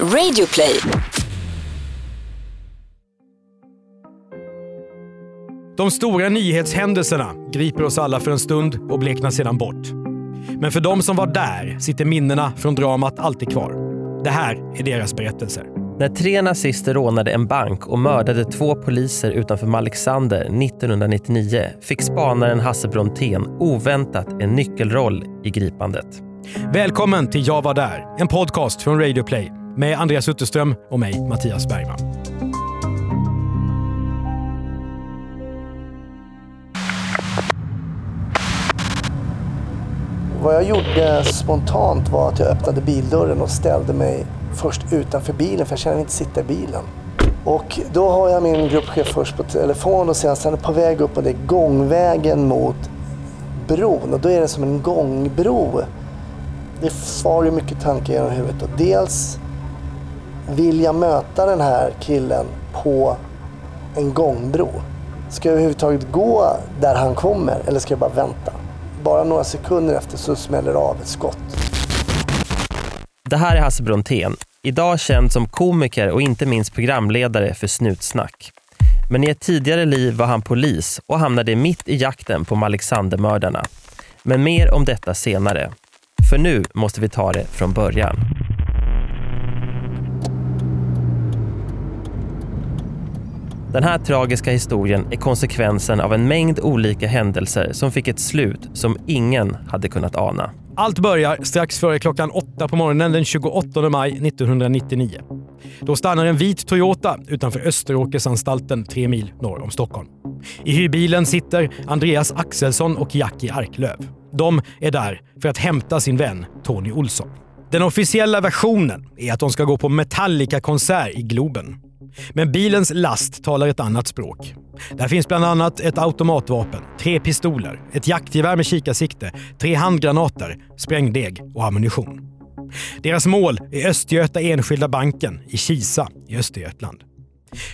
Radioplay. De stora nyhetshändelserna griper oss alla för en stund och bleknar sedan bort. Men för de som var där sitter minnena från dramat alltid kvar. Det här är deras berättelser. När tre nazister rånade en bank och mördade två poliser utanför Malexander 1999 fick spanaren Hasse Brontén oväntat en nyckelroll i gripandet. Välkommen till Jag var där, en podcast från Radio Play med Andreas Utterström och mig, Mattias Bergman. Vad jag gjorde spontant var att jag öppnade bildörren och ställde mig först utanför bilen för jag kände mig inte sitta i bilen. Och då har jag min gruppchef först på telefon och sen, sen på väg upp och det är gångvägen mot bron och då är det som en gångbro. Det far ju mycket tankar genom huvudet. Och dels vill jag möta den här killen på en gångbro. Ska jag överhuvudtaget gå där han kommer eller ska jag bara vänta? Bara några sekunder efter så smäller det av ett skott. Det här är Hasse Brontén, idag känd som komiker och inte minst programledare för Snutsnack. Men i ett tidigare liv var han polis och hamnade mitt i jakten på Alexandermördarna. Men mer om detta senare. För nu måste vi ta det från början. Den här tragiska historien är konsekvensen av en mängd olika händelser som fick ett slut som ingen hade kunnat ana. Allt börjar strax före klockan åtta på morgonen den 28 maj 1999. Då stannar en vit Toyota utanför Österåkersanstalten tre mil norr om Stockholm. I hyrbilen sitter Andreas Axelsson och Jackie Arklöv. De är där för att hämta sin vän Tony Olsson. Den officiella versionen är att de ska gå på Metallica-konsert i Globen. Men bilens last talar ett annat språk. Där finns bland annat ett automatvapen, tre pistoler, ett jaktgevär med kikarsikte, tre handgranater, sprängdeg och ammunition. Deras mål är Östgöta Enskilda Banken i Kisa i Östergötland.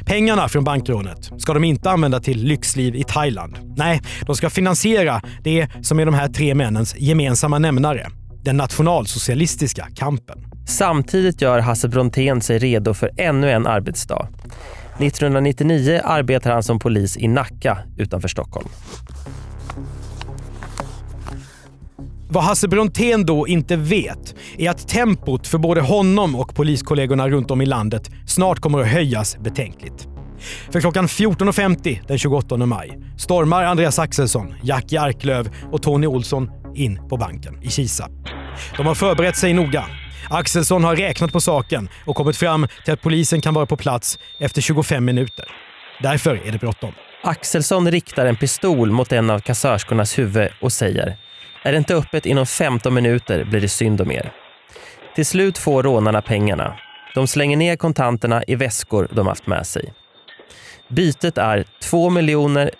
Pengarna från bankrånet ska de inte använda till lyxliv i Thailand. Nej, de ska finansiera det som är de här tre männens gemensamma nämnare. Den nationalsocialistiska kampen. Samtidigt gör Hasse Brontén sig redo för ännu en arbetsdag. 1999 arbetar han som polis i Nacka utanför Stockholm. Vad Hasse Brontén då inte vet är att tempot för både honom och poliskollegorna runt om i landet snart kommer att höjas betänkligt. För klockan 14.50 den 28 maj stormar Andreas Axelsson, Jackie Arklöv och Tony Olsson in på banken i Kisa. De har förberett sig noga. Axelsson har räknat på saken och kommit fram till att polisen kan vara på plats efter 25 minuter. Därför är det bråttom. Axelsson riktar en pistol mot en av kassörskornas huvud och säger “Är det inte öppet inom 15 minuter blir det synd om er”. Till slut får rånarna pengarna. De slänger ner kontanterna i väskor de haft med sig. Bytet är 2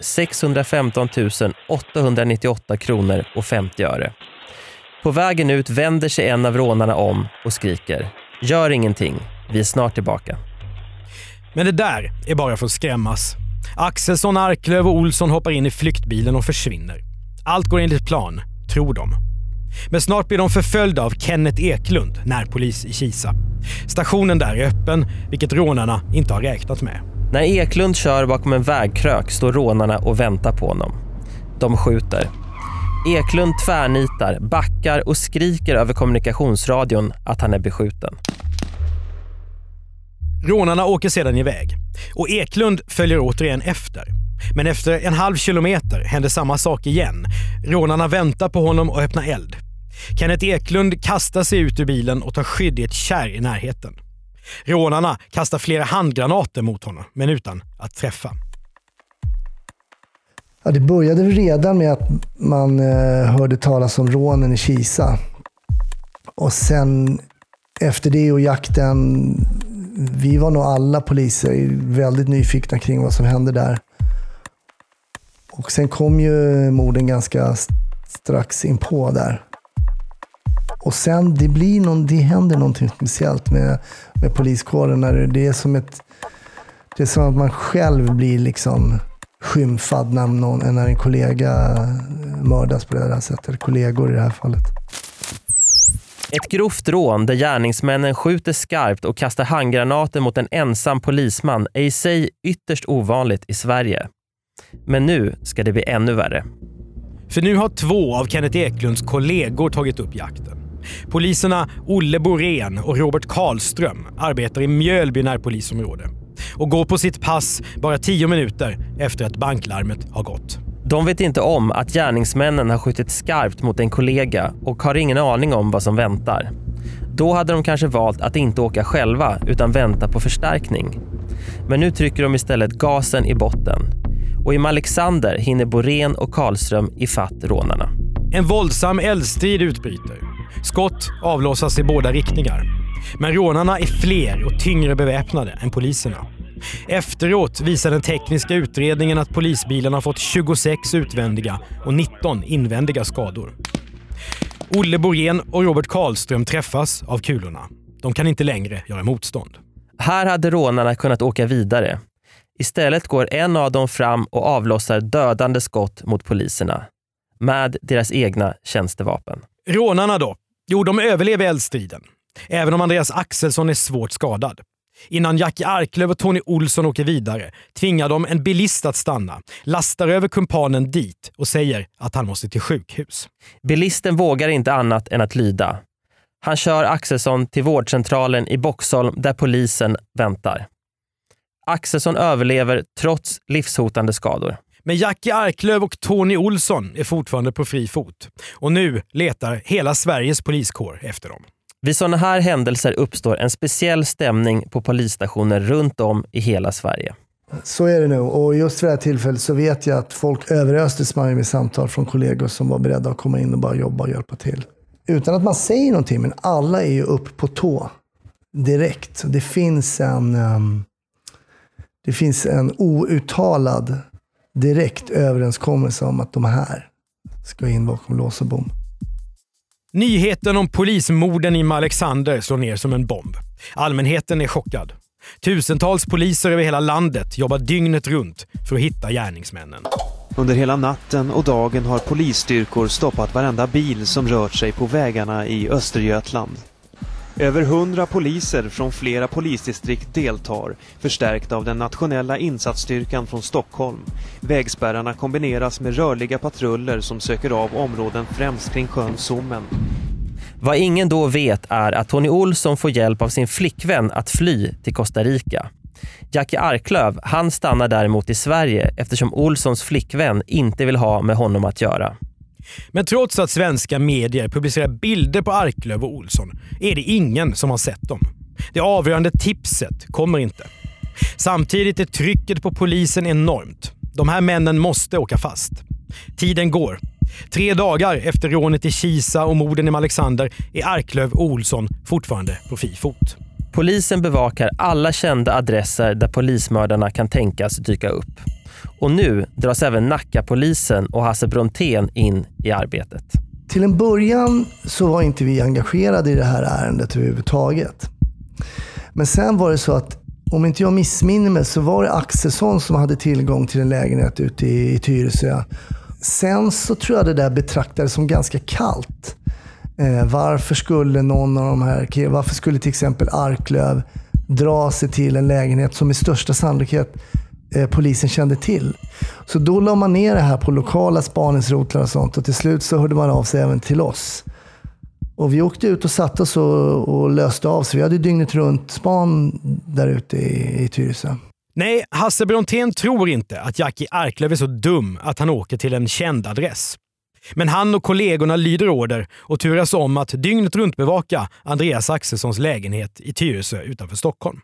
615 898 kronor och 50 öre. På vägen ut vänder sig en av rånarna om och skriker “Gör ingenting, vi är snart tillbaka”. Men det där är bara för att skrämmas. Axelsson, Arklöv och Olsson hoppar in i flyktbilen och försvinner. Allt går enligt plan, tror de. Men snart blir de förföljda av Kenneth Eklund, närpolis i Kisa. Stationen där är öppen, vilket rånarna inte har räknat med. När Eklund kör bakom en vägkrök står rånarna och väntar på honom. De skjuter. Eklund tvärnitar, backar och skriker över kommunikationsradion att han är beskjuten. Rånarna åker sedan iväg och Eklund följer återigen efter. Men efter en halv kilometer händer samma sak igen. Rånarna väntar på honom och öppnar eld. Kenneth Eklund kastar sig ut ur bilen och tar skydd i ett kärr i närheten. Rånarna kastar flera handgranater mot honom, men utan att träffa. Ja, det började redan med att man eh, hörde talas om rånen i Kisa. Och sen efter det och jakten, vi var nog alla poliser väldigt nyfikna kring vad som hände där. Och sen kom ju morden ganska strax inpå där. Och sen, det, blir någon, det händer någonting speciellt med, med poliskåren. När det, är som ett, det är som att man själv blir liksom skymfad när, någon, när en kollega mördas på det här sättet. Kollegor i det här fallet. Ett grovt rån där gärningsmännen skjuter skarpt och kastar handgranater mot en ensam polisman är i sig ytterst ovanligt i Sverige. Men nu ska det bli ännu värre. För nu har två av Kenneth Eklunds kollegor tagit upp jakten. Poliserna Olle Borén och Robert Karlström arbetar i Mjölby närpolisområde och går på sitt pass bara tio minuter efter att banklarmet har gått. De vet inte om att gärningsmännen har skjutit skarpt mot en kollega och har ingen aning om vad som väntar. Då hade de kanske valt att inte åka själva utan vänta på förstärkning. Men nu trycker de istället gasen i botten. Och i Alexander hinner Borén och Karlström ifatt rånarna. En våldsam eldstrid utbryter. Skott avlossas i båda riktningar. Men rånarna är fler och tyngre beväpnade än poliserna. Efteråt visar den tekniska utredningen att polisbilen har fått 26 utvändiga och 19 invändiga skador. Olle Borén och Robert Karlström träffas av kulorna. De kan inte längre göra motstånd. Här hade rånarna kunnat åka vidare. Istället går en av dem fram och avlossar dödande skott mot poliserna med deras egna tjänstevapen. Rånarna då? Jo, de överlever eldstriden. Även om Andreas Axelsson är svårt skadad. Innan Jackie Arklöv och Tony Olsson åker vidare tvingar de en bilist att stanna, lastar över kumpanen dit och säger att han måste till sjukhus. Bilisten vågar inte annat än att lyda. Han kör Axelsson till vårdcentralen i Boxholm där polisen väntar. Axelsson överlever trots livshotande skador. Men Jackie Arklöv och Tony Olsson är fortfarande på fri fot och nu letar hela Sveriges poliskår efter dem. Vid sådana här händelser uppstår en speciell stämning på polisstationer runt om i hela Sverige. Så är det nu. Och just vid det här tillfället så vet jag att folk överöstes med samtal från kollegor som var beredda att komma in och bara jobba och hjälpa till. Utan att man säger någonting, men alla är ju upp på tå direkt. Det finns en, um, det finns en outtalad direkt överenskommelse om att de här ska in bakom lås och bom. Nyheten om polismorden i Alexander slår ner som en bomb. Allmänheten är chockad. Tusentals poliser över hela landet jobbar dygnet runt för att hitta gärningsmännen. Under hela natten och dagen har polisstyrkor stoppat varenda bil som rört sig på vägarna i Östergötland. Över hundra poliser från flera polisdistrikt deltar, förstärkta av den nationella insatsstyrkan från Stockholm. Vägspärrarna kombineras med rörliga patruller som söker av områden främst kring sjön Sommen. Vad ingen då vet är att Tony Olsson får hjälp av sin flickvän att fly till Costa Rica. Jackie Arklöv, han stannar däremot i Sverige eftersom Olssons flickvän inte vill ha med honom att göra. Men trots att svenska medier publicerar bilder på Arklöv och Olsson är det ingen som har sett dem. Det avgörande tipset kommer inte. Samtidigt är trycket på polisen enormt. De här männen måste åka fast. Tiden går. Tre dagar efter rånet i Kisa och morden i Alexander är Arklöv och Olsson fortfarande på fri fot. Polisen bevakar alla kända adresser där polismördarna kan tänkas dyka upp. Och nu dras även Nackapolisen och Hasse Brontén in i arbetet. Till en början så var inte vi engagerade i det här ärendet överhuvudtaget. Men sen var det så att, om inte jag missminner mig, så var det Axelsson som hade tillgång till en lägenhet ute i, i Tyresö. Sen så tror jag det där betraktades som ganska kallt. Eh, varför skulle någon av de här, varför skulle till exempel Arklöv dra sig till en lägenhet som med största sannolikhet Eh, polisen kände till. Så då la man ner det här på lokala spaningsrotlar och sånt och till slut så hörde man av sig även till oss. Och vi åkte ut och satte oss och, och löste av, så vi hade dygnet runt span där ute i, i Tyresö. Nej, Hasse Brontén tror inte att Jackie Arklöv är så dum att han åker till en känd adress. Men han och kollegorna lyder order och turas om att dygnet runt bevaka Andreas Axelssons lägenhet i Tyresö utanför Stockholm.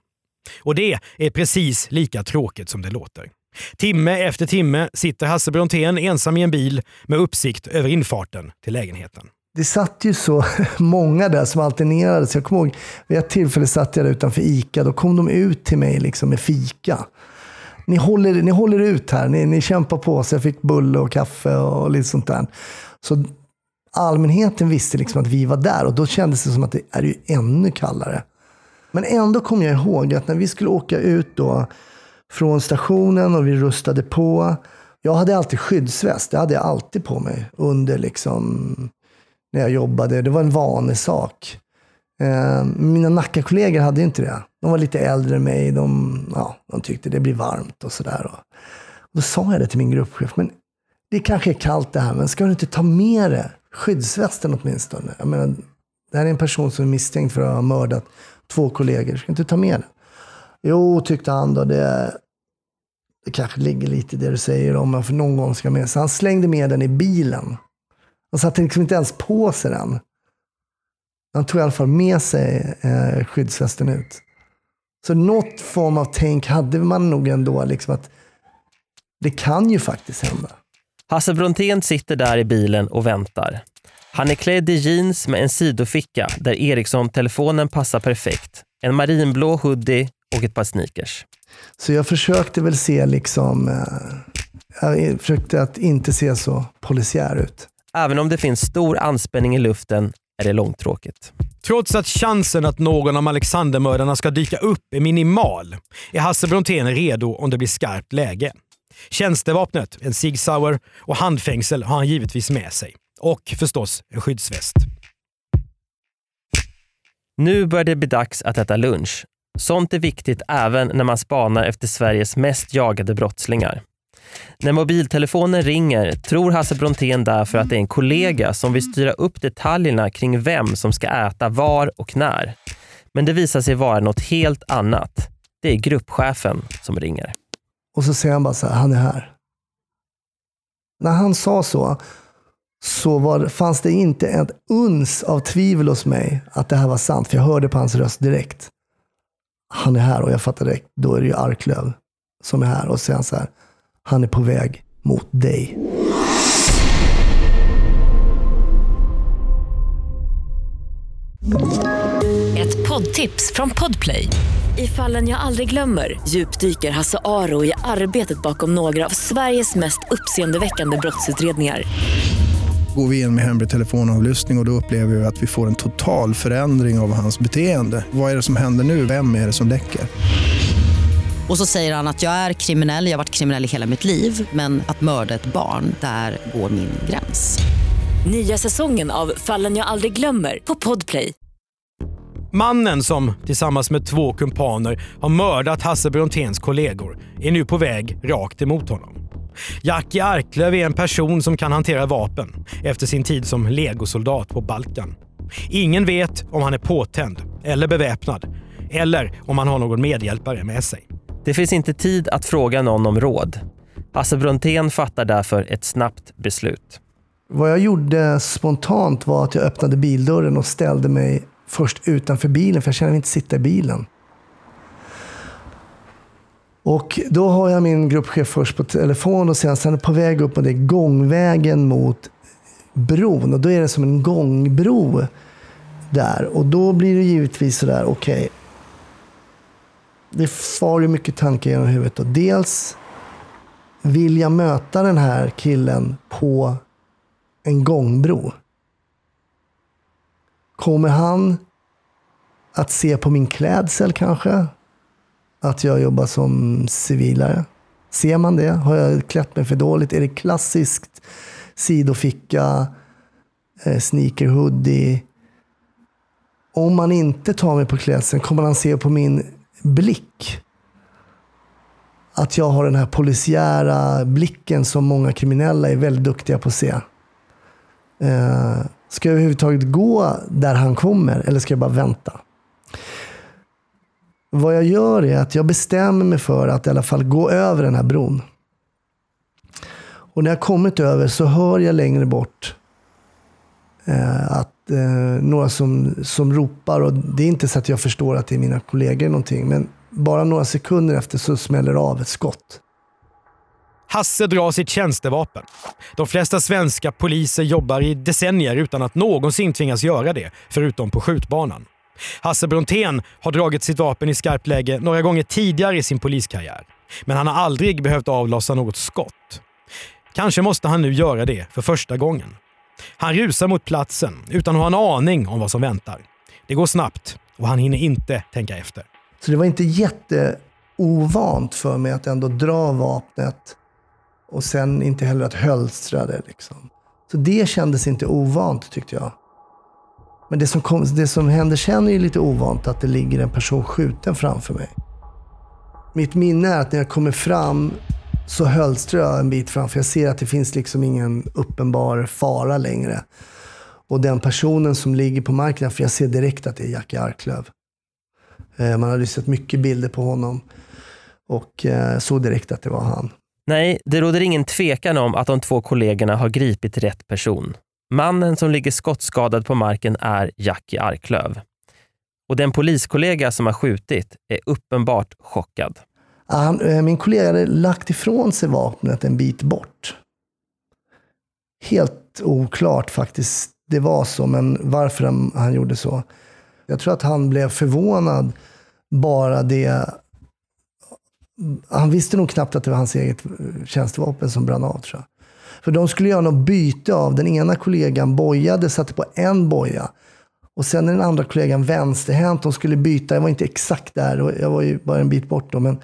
Och det är precis lika tråkigt som det låter. Timme efter timme sitter Hasse Brontén ensam i en bil med uppsikt över infarten till lägenheten. Det satt ju så många där som alternerades. Jag kommer ihåg, vid ett tillfälle satt jag där utanför ICA. Då kom de ut till mig liksom med fika. Ni håller, ni håller ut här, ni, ni kämpar på. Så jag fick bulle och kaffe och lite sånt där. Så allmänheten visste liksom att vi var där och då kändes det som att det är ju ännu kallare. Men ändå kommer jag ihåg att när vi skulle åka ut då från stationen och vi rustade på. Jag hade alltid skyddsväst. Det hade jag alltid på mig under liksom när jag jobbade. Det var en vanesak. Eh, mina Nackakollegor hade inte det. De var lite äldre än mig. De, ja, de tyckte det blir varmt och sådär. Då sa jag det till min gruppchef. Men det kanske är kallt det här, men ska du inte ta med det? Skyddsvästen åtminstone. Jag menar, det här är en person som är misstänkt för att ha mördat två kollegor. Ska du inte ta med den? Jo, tyckte han då. Det, det kanske ligger lite i det du säger om jag för någon gång ska med. Så han slängde med den i bilen. Han satte liksom inte ens på sig den. Han tog i alla fall med sig eh, skyddsvästen ut. Så något form av tänk hade man nog ändå, liksom att det kan ju faktiskt hända. Hasse Brontén sitter där i bilen och väntar. Han är klädd i jeans med en sidoficka där Ericsson-telefonen passar perfekt. En marinblå hoodie och ett par sneakers. Så jag försökte väl se liksom, eh, jag försökte att inte se så polisiär ut. Även om det finns stor anspänning i luften är det långtråkigt. Trots att chansen att någon av Alexandermördarna ska dyka upp är minimal är Hasse Brontén redo om det blir skarpt läge. Tjänstevapnet, en Sig Sauer och handfängsel har han givetvis med sig. Och förstås en skyddsväst. Nu börjar det bli dags att äta lunch. Sånt är viktigt även när man spanar efter Sveriges mest jagade brottslingar. När mobiltelefonen ringer tror Hasse Brontén därför att det är en kollega som vill styra upp detaljerna kring vem som ska äta var och när. Men det visar sig vara något helt annat. Det är gruppchefen som ringer. Och så säger han bara så här, han är här. När han sa så, så var, fanns det inte ett uns av tvivel hos mig att det här var sant. För jag hörde på hans röst direkt. Han är här och jag fattade direkt, då är det ju Arklöv som är här. Och så säger han så här, han är på väg mot dig. Ett poddtips från Podplay. I fallen jag aldrig glömmer djupdyker Hasse Aro i arbetet bakom några av Sveriges mest uppseendeväckande brottsutredningar. Går vi in med hemlig telefonavlyssning och, och då upplever vi att vi får en total förändring av hans beteende. Vad är det som händer nu? Vem är det som läcker? Och så säger han att jag är kriminell, jag har varit kriminell i hela mitt liv men att mörda ett barn, där går min gräns. Nya säsongen av Fallen jag aldrig glömmer på Podplay. Mannen som tillsammans med två kumpaner har mördat Hasse Bronténs kollegor är nu på väg rakt emot honom. Jackie Arklöv är en person som kan hantera vapen efter sin tid som legosoldat på Balkan. Ingen vet om han är påtänd eller beväpnad eller om han har någon medhjälpare med sig. Det finns inte tid att fråga någon om råd. Hasse Brontén fattar därför ett snabbt beslut. Vad jag gjorde spontant var att jag öppnade bildörren och ställde mig först utanför bilen, för jag kände mig inte sitta i bilen. Och då har jag min gruppchef först på telefon och sen, sen på väg upp på det gångvägen mot bron. Och då är det som en gångbro där. Och då blir det givetvis sådär, okej. Okay. Det far ju mycket tankar genom huvudet. Och dels vill jag möta den här killen på en gångbro. Kommer han att se på min klädsel kanske? Att jag jobbar som civilare? Ser man det? Har jag klätt mig för dåligt? Är det klassiskt sidoficka, eh, sneaker hoodie? Om man inte tar mig på klädseln, kommer han se på min blick? Att jag har den här polisiära blicken som många kriminella är väldigt duktiga på att se. Eh, Ska jag överhuvudtaget gå där han kommer eller ska jag bara vänta? Vad jag gör är att jag bestämmer mig för att i alla fall gå över den här bron. Och när jag kommit över så hör jag längre bort eh, att eh, några som, som ropar. Och det är inte så att jag förstår att det är mina kollegor någonting. Men bara några sekunder efter så smäller det av ett skott. Hasse drar sitt tjänstevapen. De flesta svenska poliser jobbar i decennier utan att någonsin tvingas göra det, förutom på skjutbanan. Hasse Brontén har dragit sitt vapen i skarpt läge några gånger tidigare i sin poliskarriär. Men han har aldrig behövt avlossa något skott. Kanske måste han nu göra det för första gången. Han rusar mot platsen utan att ha en aning om vad som väntar. Det går snabbt och han hinner inte tänka efter. Så det var inte jätteovant för mig att ändå dra vapnet och sen inte heller att hölstra det. Liksom. Så det kändes inte ovant tyckte jag. Men det som, kom, det som händer sen är ju lite ovant, att det ligger en person skjuten framför mig. Mitt minne är att när jag kommer fram så hölstrar jag en bit framför. Jag ser att det finns liksom ingen uppenbar fara längre. Och den personen som ligger på marken, för jag ser direkt att det är Jackie Arklöv. Eh, man hade sett mycket bilder på honom och eh, såg direkt att det var han. Nej, det råder ingen tvekan om att de två kollegorna har gripit rätt person. Mannen som ligger skottskadad på marken är Jackie Arklöv. Och den poliskollega som har skjutit är uppenbart chockad. Han, eh, min kollega hade lagt ifrån sig vapnet en bit bort. Helt oklart faktiskt. Det var så, men varför han, han gjorde så. Jag tror att han blev förvånad bara det han visste nog knappt att det var hans eget eh, tjänstevapen som brann av. Tror jag. För de skulle göra något byte av. Den ena kollegan bojade, satte på en boja. Och sen den andra kollegan vänsterhänt. De skulle byta. Jag var inte exakt där. Jag var ju bara en bit bort då. Men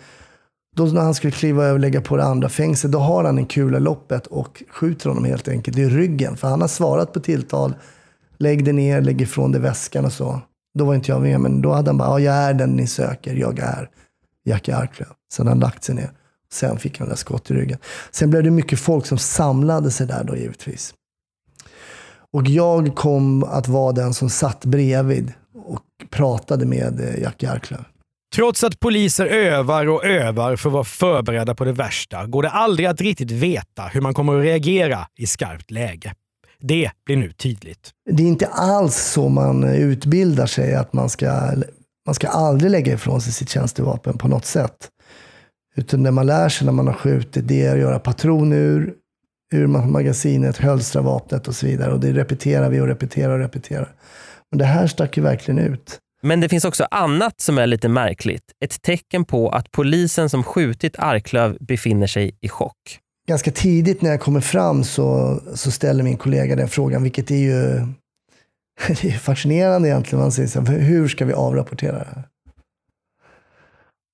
då när han skulle kliva över och lägga på det andra fängslet, då har han en kula i loppet och skjuter honom helt enkelt i ryggen. För han har svarat på tilltal. Lägg det ner, lägg ifrån dig väskan och så. Då var inte jag med, men då hade han bara, ja, jag är den ni söker, jag är Jackie Arklöv. Sen hade han lagt sig ner. Sen fick han det skott i ryggen. Sen blev det mycket folk som samlade sig där då givetvis. Och jag kom att vara den som satt bredvid och pratade med eh, Jackie Arklöv. Trots att poliser övar och övar för att vara förberedda på det värsta går det aldrig att riktigt veta hur man kommer att reagera i skarpt läge. Det blir nu tydligt. Det är inte alls så man utbildar sig, att man ska, man ska aldrig lägga ifrån sig sitt tjänstevapen på något sätt. Utan det man lär sig när man har skjutit, det är att göra patron ur, ur magasinet, hölstra vapnet och så vidare. Och det repeterar vi och repeterar och repeterar. Men det här stack ju verkligen ut. Men det finns också annat som är lite märkligt. Ett tecken på att polisen som skjutit Arklöv befinner sig i chock. Ganska tidigt när jag kommer fram så, så ställer min kollega den frågan, vilket är ju det är fascinerande egentligen. Man säger så här, hur ska vi avrapportera det här?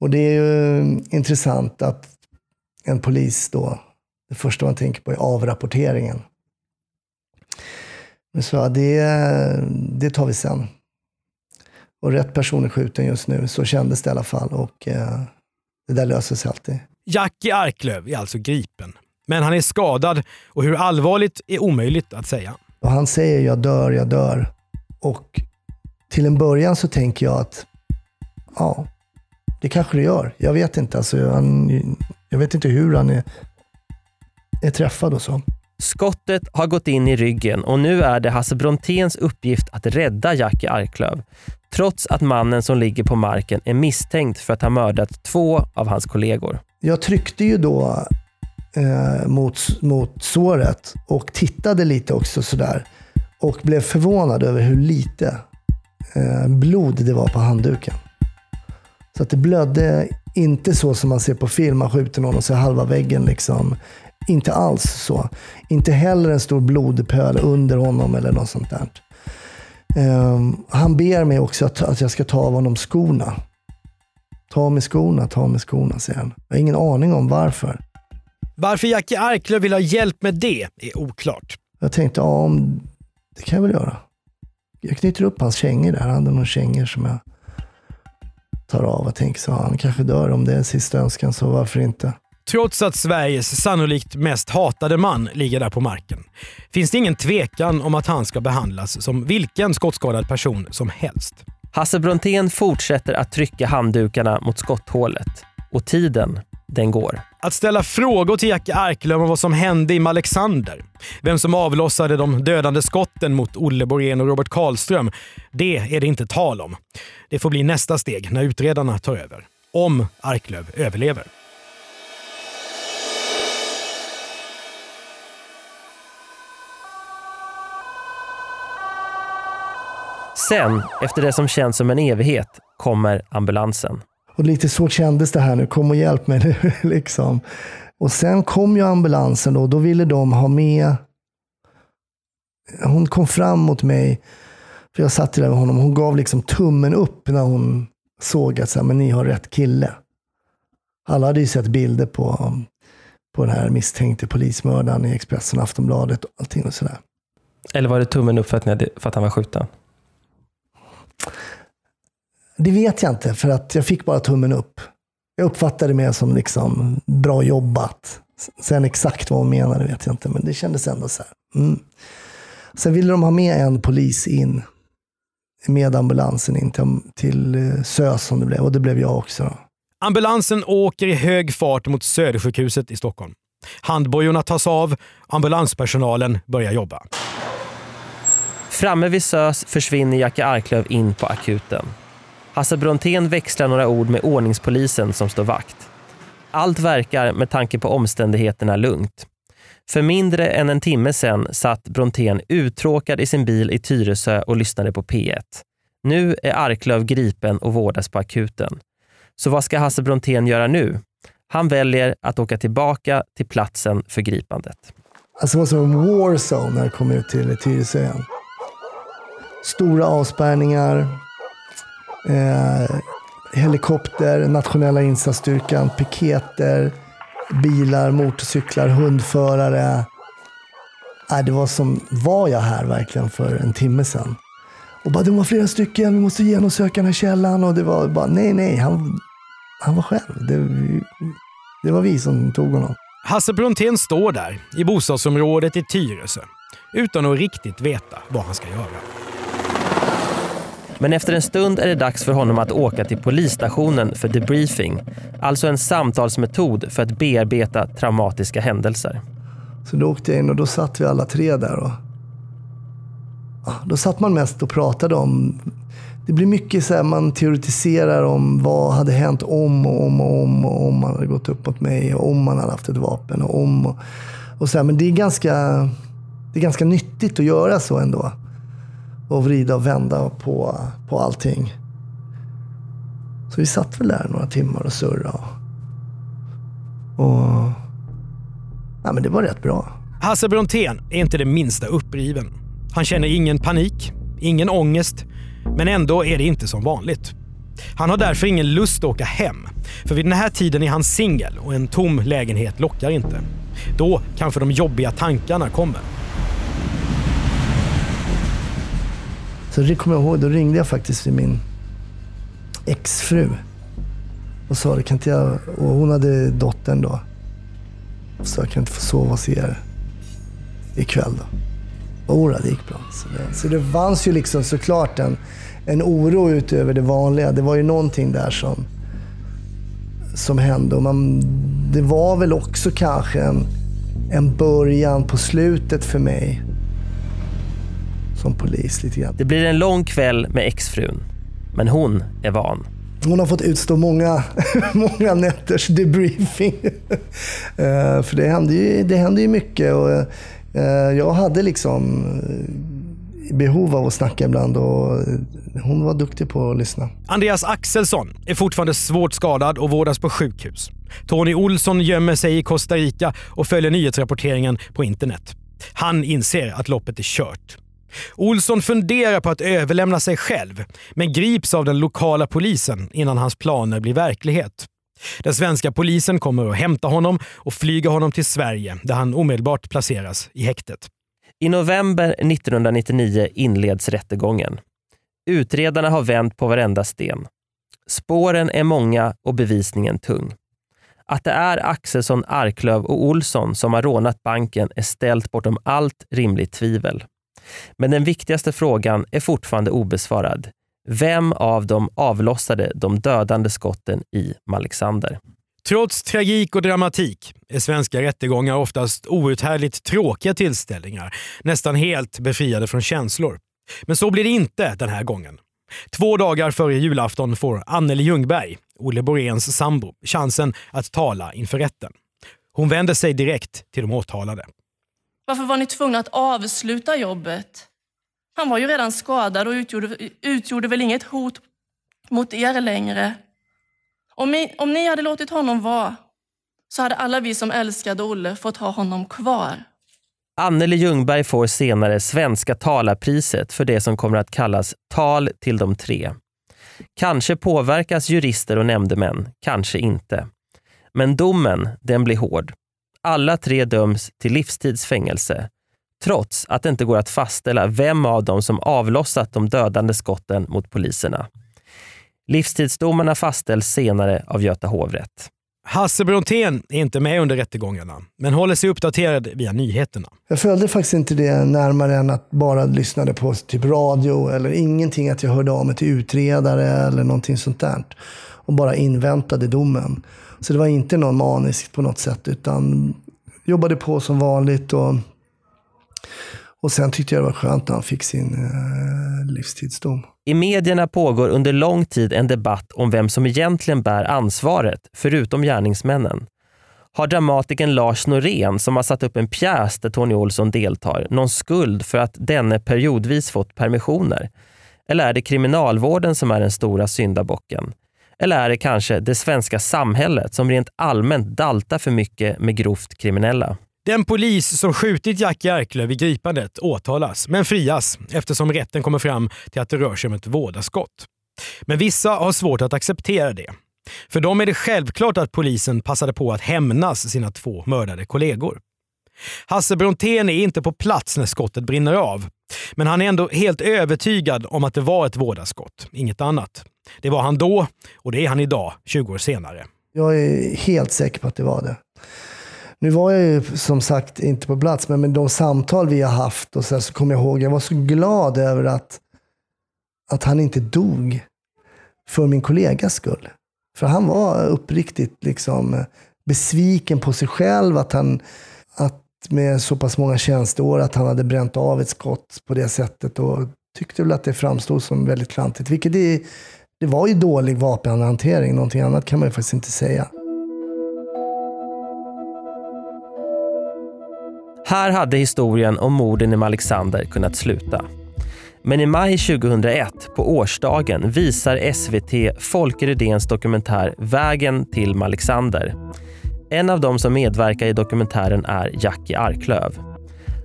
Och det är ju intressant att en polis då, det första man tänker på är avrapporteringen. Men så det, det tar vi sen. Och rätt person är skjuten just nu, så kändes det i alla fall. Och eh, det där löser sig alltid. Jackie Arklöv är alltså gripen. Men han är skadad och hur allvarligt är omöjligt att säga. Och han säger jag dör, jag dör. Och till en början så tänker jag att ja, det kanske det gör. Jag vet inte. Alltså, han, jag vet inte hur han är, är träffad och så. Skottet har gått in i ryggen och nu är det Hasse Bronténs uppgift att rädda Jackie Arklöv. Trots att mannen som ligger på marken är misstänkt för att ha mördat två av hans kollegor. Jag tryckte ju då eh, mot, mot såret och tittade lite också sådär. Och blev förvånad över hur lite eh, blod det var på handduken. Så att det blödde inte så som man ser på film. Man skjuter någon och ser halva väggen. Liksom. Inte alls så. Inte heller en stor blodpöl under honom eller något sånt där. Um, han ber mig också att, att jag ska ta av honom skorna. Ta av mig skorna, ta av mig skorna, säger han. Jag har ingen aning om varför. Varför Jackie Arklöv vill ha hjälp med det är oklart. Jag tänkte, ja, om, det kan jag väl göra. Jag knyter upp hans kängor där. Han hade några kängor som jag tar av och tänker så, han kanske dör om det är sista önskan, så varför inte? Trots att Sveriges sannolikt mest hatade man ligger där på marken finns det ingen tvekan om att han ska behandlas som vilken skottskadad person som helst. Hasse Brontén fortsätter att trycka handdukarna mot skotthålet och tiden, den går. Att ställa frågor till Jackie Arklöv om vad som hände i Alexander, vem som avlossade de dödande skotten mot Olle Borén och Robert Karlström, det är det inte tal om. Det får bli nästa steg när utredarna tar över. Om Arklöv överlever. Sen, efter det som känns som en evighet, kommer ambulansen. Och lite så kändes det här nu. Kom och hjälp mig nu. liksom. Och sen kom ju ambulansen och då ville de ha med... Hon kom fram mot mig, för jag satt där med honom. Hon gav liksom tummen upp när hon såg att så här, men ni har rätt kille. Alla hade ju sett bilder på, på den här misstänkte polismördaren i Expressen och Aftonbladet och allting och sådär. Eller var det tummen upp för att, hade, för att han var skjuten? Det vet jag inte, för att jag fick bara tummen upp. Jag uppfattade det mer som liksom bra jobbat. Sen exakt vad hon menade vet jag inte, men det kändes ändå så här. Mm. Sen ville de ha med en polis in med ambulansen in till, till eh, SÖS som det blev och det blev jag också. Ambulansen åker i hög fart mot Södersjukhuset i Stockholm. Handbojorna tas av, ambulanspersonalen börjar jobba. Framme vid SÖS försvinner Jacke Arklöv in på akuten. Hasse Brontén växlar några ord med ordningspolisen som står vakt. Allt verkar med tanke på omständigheterna lugnt. För mindre än en timme sedan satt Brontén uttråkad i sin bil i Tyresö och lyssnade på P1. Nu är Arklöv gripen och vårdas på akuten. Så vad ska Hasse Brontén göra nu? Han väljer att åka tillbaka till platsen för gripandet. Alltså det var som en warzone när jag kom ut till Tyresö igen. Stora avspärrningar, eh, helikopter, nationella insatsstyrkan, piketer, bilar, motorcyklar, hundförare. Äh, det var som, var jag här verkligen för en timme sedan? Och bara, det var flera stycken, vi måste genomsöka den här källan. Och det var bara, nej, nej, han, han var själv. Det, det var vi som tog honom. Hasse Brontén står där i bostadsområdet i Tyresö utan att riktigt veta vad han ska göra. Men efter en stund är det dags för honom att åka till polisstationen för debriefing. Alltså en samtalsmetod för att bearbeta traumatiska händelser. Så då åkte jag in och då satt vi alla tre där. Och, då satt man mest och pratade om... Det blir mycket så här, man teoretiserar om vad hade hänt om och om och om och om man hade gått upp mot mig och om man hade haft ett vapen och om. Och, och så här, men det är, ganska, det är ganska nyttigt att göra så ändå och vrida och vända på, på allting. Så vi satt väl där några timmar och surrade. Och... Ja, men det var rätt bra. Hasse Brontén är inte det minsta uppriven. Han känner ingen panik, ingen ångest, men ändå är det inte som vanligt. Han har därför ingen lust att åka hem. För vid den här tiden är han singel och en tom lägenhet lockar inte. Då kanske de jobbiga tankarna kommer. Så det kommer jag ihåg, då ringde jag faktiskt till min exfru och sa det, kan inte jag... Och hon hade dottern då. Så jag kan inte få sova hos er ikväll då. Och det gick bra. Så det, så det fanns ju liksom såklart en, en oro utöver det vanliga. Det var ju någonting där som, som hände. Och man, det var väl också kanske en, en början på slutet för mig som polis lite grann. Det blir en lång kväll med exfrun, men hon är van. Hon har fått utstå många, många nätters debriefing. Eh, för det hände ju, det hände ju mycket och eh, jag hade liksom eh, behov av att snacka ibland och hon var duktig på att lyssna. Andreas Axelsson är fortfarande svårt skadad och vårdas på sjukhus. Tony Olsson gömmer sig i Costa Rica och följer nyhetsrapporteringen på internet. Han inser att loppet är kört. Olsson funderar på att överlämna sig själv, men grips av den lokala polisen innan hans planer blir verklighet. Den svenska polisen kommer att hämta honom och flyga honom till Sverige där han omedelbart placeras i häktet. I november 1999 inleds rättegången. Utredarna har vänt på varenda sten. Spåren är många och bevisningen tung. Att det är Axelsson, Arklöv och Olsson som har rånat banken är ställt bortom allt rimligt tvivel. Men den viktigaste frågan är fortfarande obesvarad. Vem av dem avlossade de dödande skotten i Malexander? Trots tragik och dramatik är svenska rättegångar oftast outhärdligt tråkiga tillställningar, nästan helt befriade från känslor. Men så blir det inte den här gången. Två dagar före julafton får Anneli Ljungberg, Olle Boréns sambo, chansen att tala inför rätten. Hon vänder sig direkt till de åtalade. Varför var ni tvungna att avsluta jobbet? Han var ju redan skadad och utgjorde, utgjorde väl inget hot mot er längre. Om ni, om ni hade låtit honom vara så hade alla vi som älskade Olle fått ha honom kvar. Anneli Ljungberg får senare Svenska talarpriset för det som kommer att kallas Tal till de tre. Kanske påverkas jurister och nämndemän, kanske inte. Men domen, den blir hård. Alla tre döms till livstidsfängelse trots att det inte går att fastställa vem av dem som avlossat de dödande skotten mot poliserna. Livstidsdomarna fastställs senare av Göta hovrätt. Hasse Brontén är inte med under rättegångarna, men håller sig uppdaterad via nyheterna. Jag följde faktiskt inte det närmare än att bara lyssnade på typ radio eller ingenting att jag hörde av mig till utredare eller någonting sånt där. Och bara inväntade domen. Så det var inte någon maniskt på något sätt utan jobbade på som vanligt. Och, och sen tyckte jag det var skönt när han fick sin eh, livstidsdom. I medierna pågår under lång tid en debatt om vem som egentligen bär ansvaret, förutom gärningsmännen. Har dramatikern Lars Norén, som har satt upp en pjäs där Tony Olsson deltar, någon skuld för att denne periodvis fått permissioner? Eller är det kriminalvården som är den stora syndabocken? Eller är det kanske det svenska samhället som rent allmänt daltar för mycket med grovt kriminella? Den polis som skjutit Jackie Arklöv i gripandet åtalas, men frias eftersom rätten kommer fram till att det rör sig om ett vådaskott. Men vissa har svårt att acceptera det. För dem är det självklart att polisen passade på att hämnas sina två mördade kollegor. Hasse Brontén är inte på plats när skottet brinner av. Men han är ändå helt övertygad om att det var ett vådaskott, inget annat. Det var han då och det är han idag, 20 år senare. Jag är helt säker på att det var det. Nu var jag ju som sagt inte på plats, men med de samtal vi har haft och så, så kommer jag ihåg, jag var så glad över att, att han inte dog för min kollegas skull. För han var uppriktigt liksom besviken på sig själv, att han att med så pass många tjänsteår, att han hade bränt av ett skott på det sättet och tyckte väl att det framstod som väldigt klantigt. Vilket det, det var ju dålig vapenhantering, någonting annat kan man ju faktiskt inte säga. Här hade historien om morden i Malexander kunnat sluta. Men i maj 2001, på årsdagen, visar SVT Folke Rydéns dokumentär Vägen till Malexander. En av de som medverkar i dokumentären är Jackie Arklöv.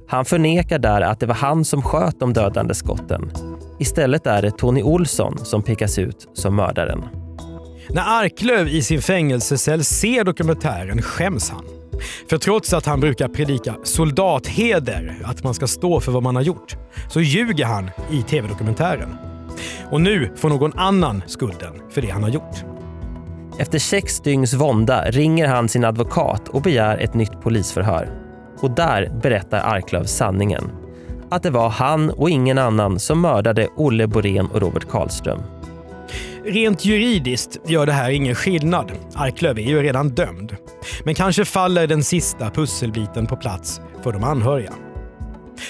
Han förnekar där att det var han som sköt de dödande skotten. Istället är det Tony Olsson som pekas ut som mördaren. När Arklöv i sin fängelsecell ser dokumentären skäms han. För trots att han brukar predika soldatheder, att man ska stå för vad man har gjort, så ljuger han i tv-dokumentären. Och nu får någon annan skulden för det han har gjort. Efter sex dygns vånda ringer han sin advokat och begär ett nytt polisförhör. Och där berättar Arklöv sanningen. Att det var han och ingen annan som mördade Olle Borén och Robert Karlström. Rent juridiskt gör det här ingen skillnad. Arklöv är ju redan dömd. Men kanske faller den sista pusselbiten på plats för de anhöriga.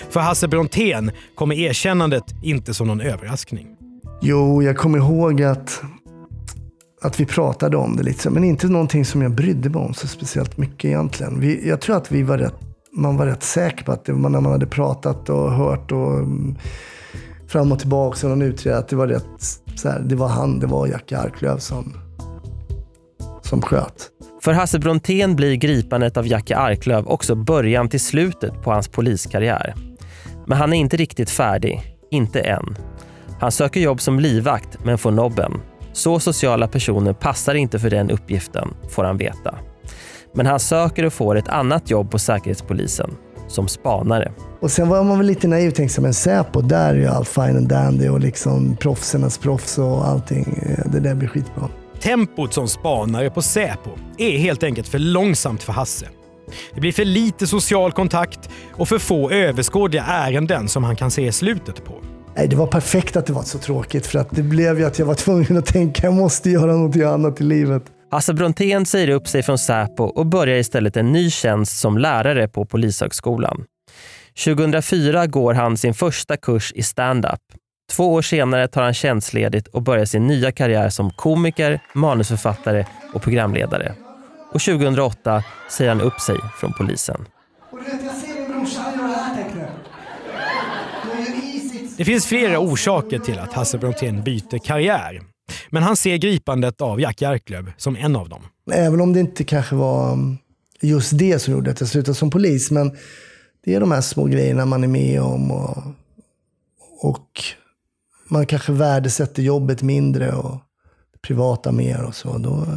För Hasse Brontén kommer erkännandet inte som någon överraskning. Jo, jag kommer ihåg att, att vi pratade om det lite, men inte någonting som jag brydde mig om så speciellt mycket egentligen. Vi, jag tror att vi var rätt, man var rätt säker på att det, när man hade pratat och hört och mm, fram och tillbaka och någon utredare, att det var rätt, så här, det var han, det var Jackie Arklöv som, som sköt. För Hasse Brontén blir gripandet av Jackie Arklöv också början till slutet på hans poliskarriär. Men han är inte riktigt färdig, inte än. Han söker jobb som livvakt men får nobben. Så sociala personer passar inte för den uppgiften, får han veta. Men han söker och får ett annat jobb på Säkerhetspolisen, som spanare. Och sen var man väl lite naiv och tänkte, men Säpo, där är ju allt fine and dandy och liksom proffsernas proffs och allting. Det där blir skitbra. Tempot som spanare på Säpo är helt enkelt för långsamt för Hasse. Det blir för lite social kontakt och för få överskådliga ärenden som han kan se slutet på. Nej, det var perfekt att det var så tråkigt för att det blev ju att jag var tvungen att tänka jag måste göra något annat i livet. Hasse Brontén säger upp sig från Säpo och börjar istället en ny tjänst som lärare på Polishögskolan. 2004 går han sin första kurs i stand-up. Två år senare tar han tjänstledigt och börjar sin nya karriär som komiker, manusförfattare och programledare. Och 2008 säger han upp sig från polisen. Det finns flera orsaker till att Hasse Brontén byter karriär. Men han ser gripandet av Jack Arklöv som en av dem. Även om det inte kanske var just det som gjorde att jag slutade som polis. Men det är de här små grejerna man är med om. Och, och man kanske värdesätter jobbet mindre och det privata mer och så. Då,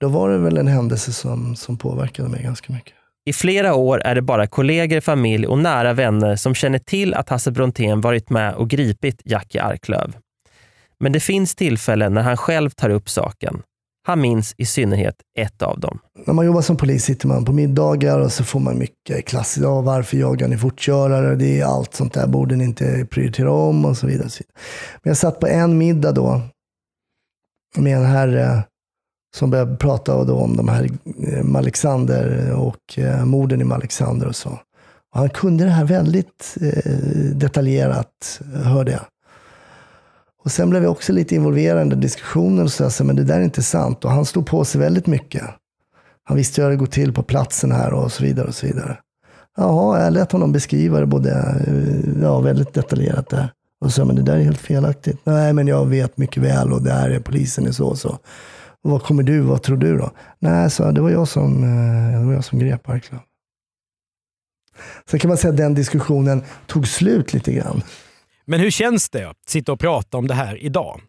då var det väl en händelse som, som påverkade mig ganska mycket. I flera år är det bara kollegor, familj och nära vänner som känner till att Hasse Brontén varit med och gripit Jackie Arklöv. Men det finns tillfällen när han själv tar upp saken. Han minns i synnerhet ett av dem. När man jobbar som polis sitter man på middagar och så får man mycket klass Ja, varför jagar ni fortkörare? Det är allt sånt där. Borde ni inte prioritera om? Och så vidare. Och så vidare. Men jag satt på en middag då med en herre som började prata då om de här eh, Alexander och eh, morden i Alexander och så. Och han kunde det här väldigt eh, detaljerat, hörde jag. Och sen blev jag också lite involverad i den där diskussionen och sa, men det där är inte sant. Och han stod på sig väldigt mycket. Han visste hur det går till på platsen här och så vidare och så vidare. Jaha, jag lät honom beskriva det både, eh, ja, väldigt detaljerat där. Och så men det där är helt felaktigt. Nej, men jag vet mycket väl och det här är polisen är så och så. Och vad kommer du, vad tror du då? Nej, så det var jag som, eh, det var jag som grep Arklöv. Sen kan man säga att den diskussionen tog slut lite grann. Men hur känns det att sitta och prata om det här idag?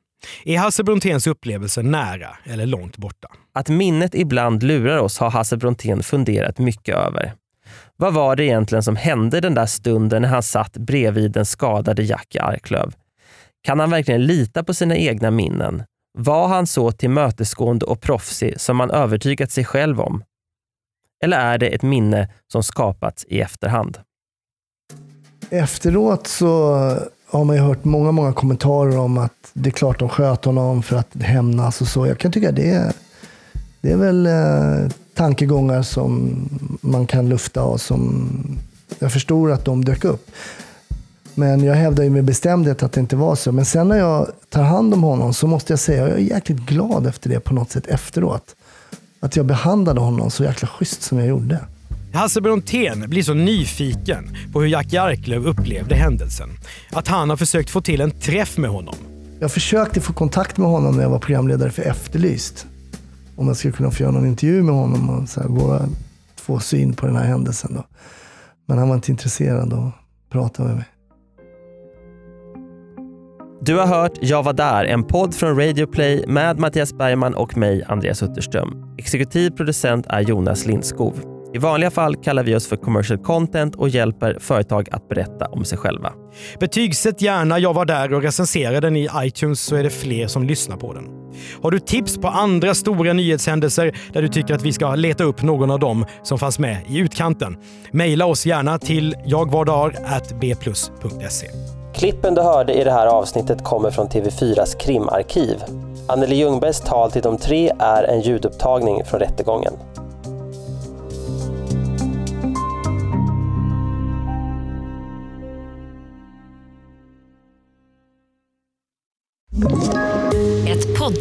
Är Hasse Bronténs upplevelse nära eller långt borta? Att minnet ibland lurar oss har Hasse Brontén funderat mycket över. Vad var det egentligen som hände den där stunden när han satt bredvid den skadade Jackie Arklöv? Kan han verkligen lita på sina egna minnen? Var han så tillmötesgående och proffsig som han övertygat sig själv om? Eller är det ett minne som skapats i efterhand? Efteråt så har man ju hört många, många kommentarer om att det är klart de sköt honom för att hämnas och så. Jag kan tycka det är, det är väl eh, tankegångar som man kan lufta och som jag förstår att de dök upp. Men jag hävdar ju med bestämdhet att det inte var så. Men sen när jag tar hand om honom så måste jag säga att jag är jäkligt glad efter det på något sätt efteråt. Att jag behandlade honom så jäkla schysst som jag gjorde. Hasse Brontén blir så nyfiken på hur Jackie Arklöv upplevde händelsen att han har försökt få till en träff med honom. Jag försökte få kontakt med honom när jag var programledare för Efterlyst. Om jag skulle kunna få göra någon intervju med honom och så här, våra två syn på den här händelsen. Då. Men han var inte intresserad att prata med mig. Du har hört Jag var där, en podd från Radio Play med Mattias Bergman och mig, Andreas Utterström. Exekutiv producent är Jonas Lindskov. I vanliga fall kallar vi oss för commercial content och hjälper företag att berätta om sig själva. Betygsätt gärna Jag var där och recensera den i iTunes så är det fler som lyssnar på den. Har du tips på andra stora nyhetshändelser där du tycker att vi ska leta upp någon av dem som fanns med i utkanten? Maila oss gärna till jagvardar.bplus.se. Klippen du hörde i det här avsnittet kommer från TV4s krimarkiv. Anneli Ljungbergs tal till de tre är en ljudupptagning från rättegången.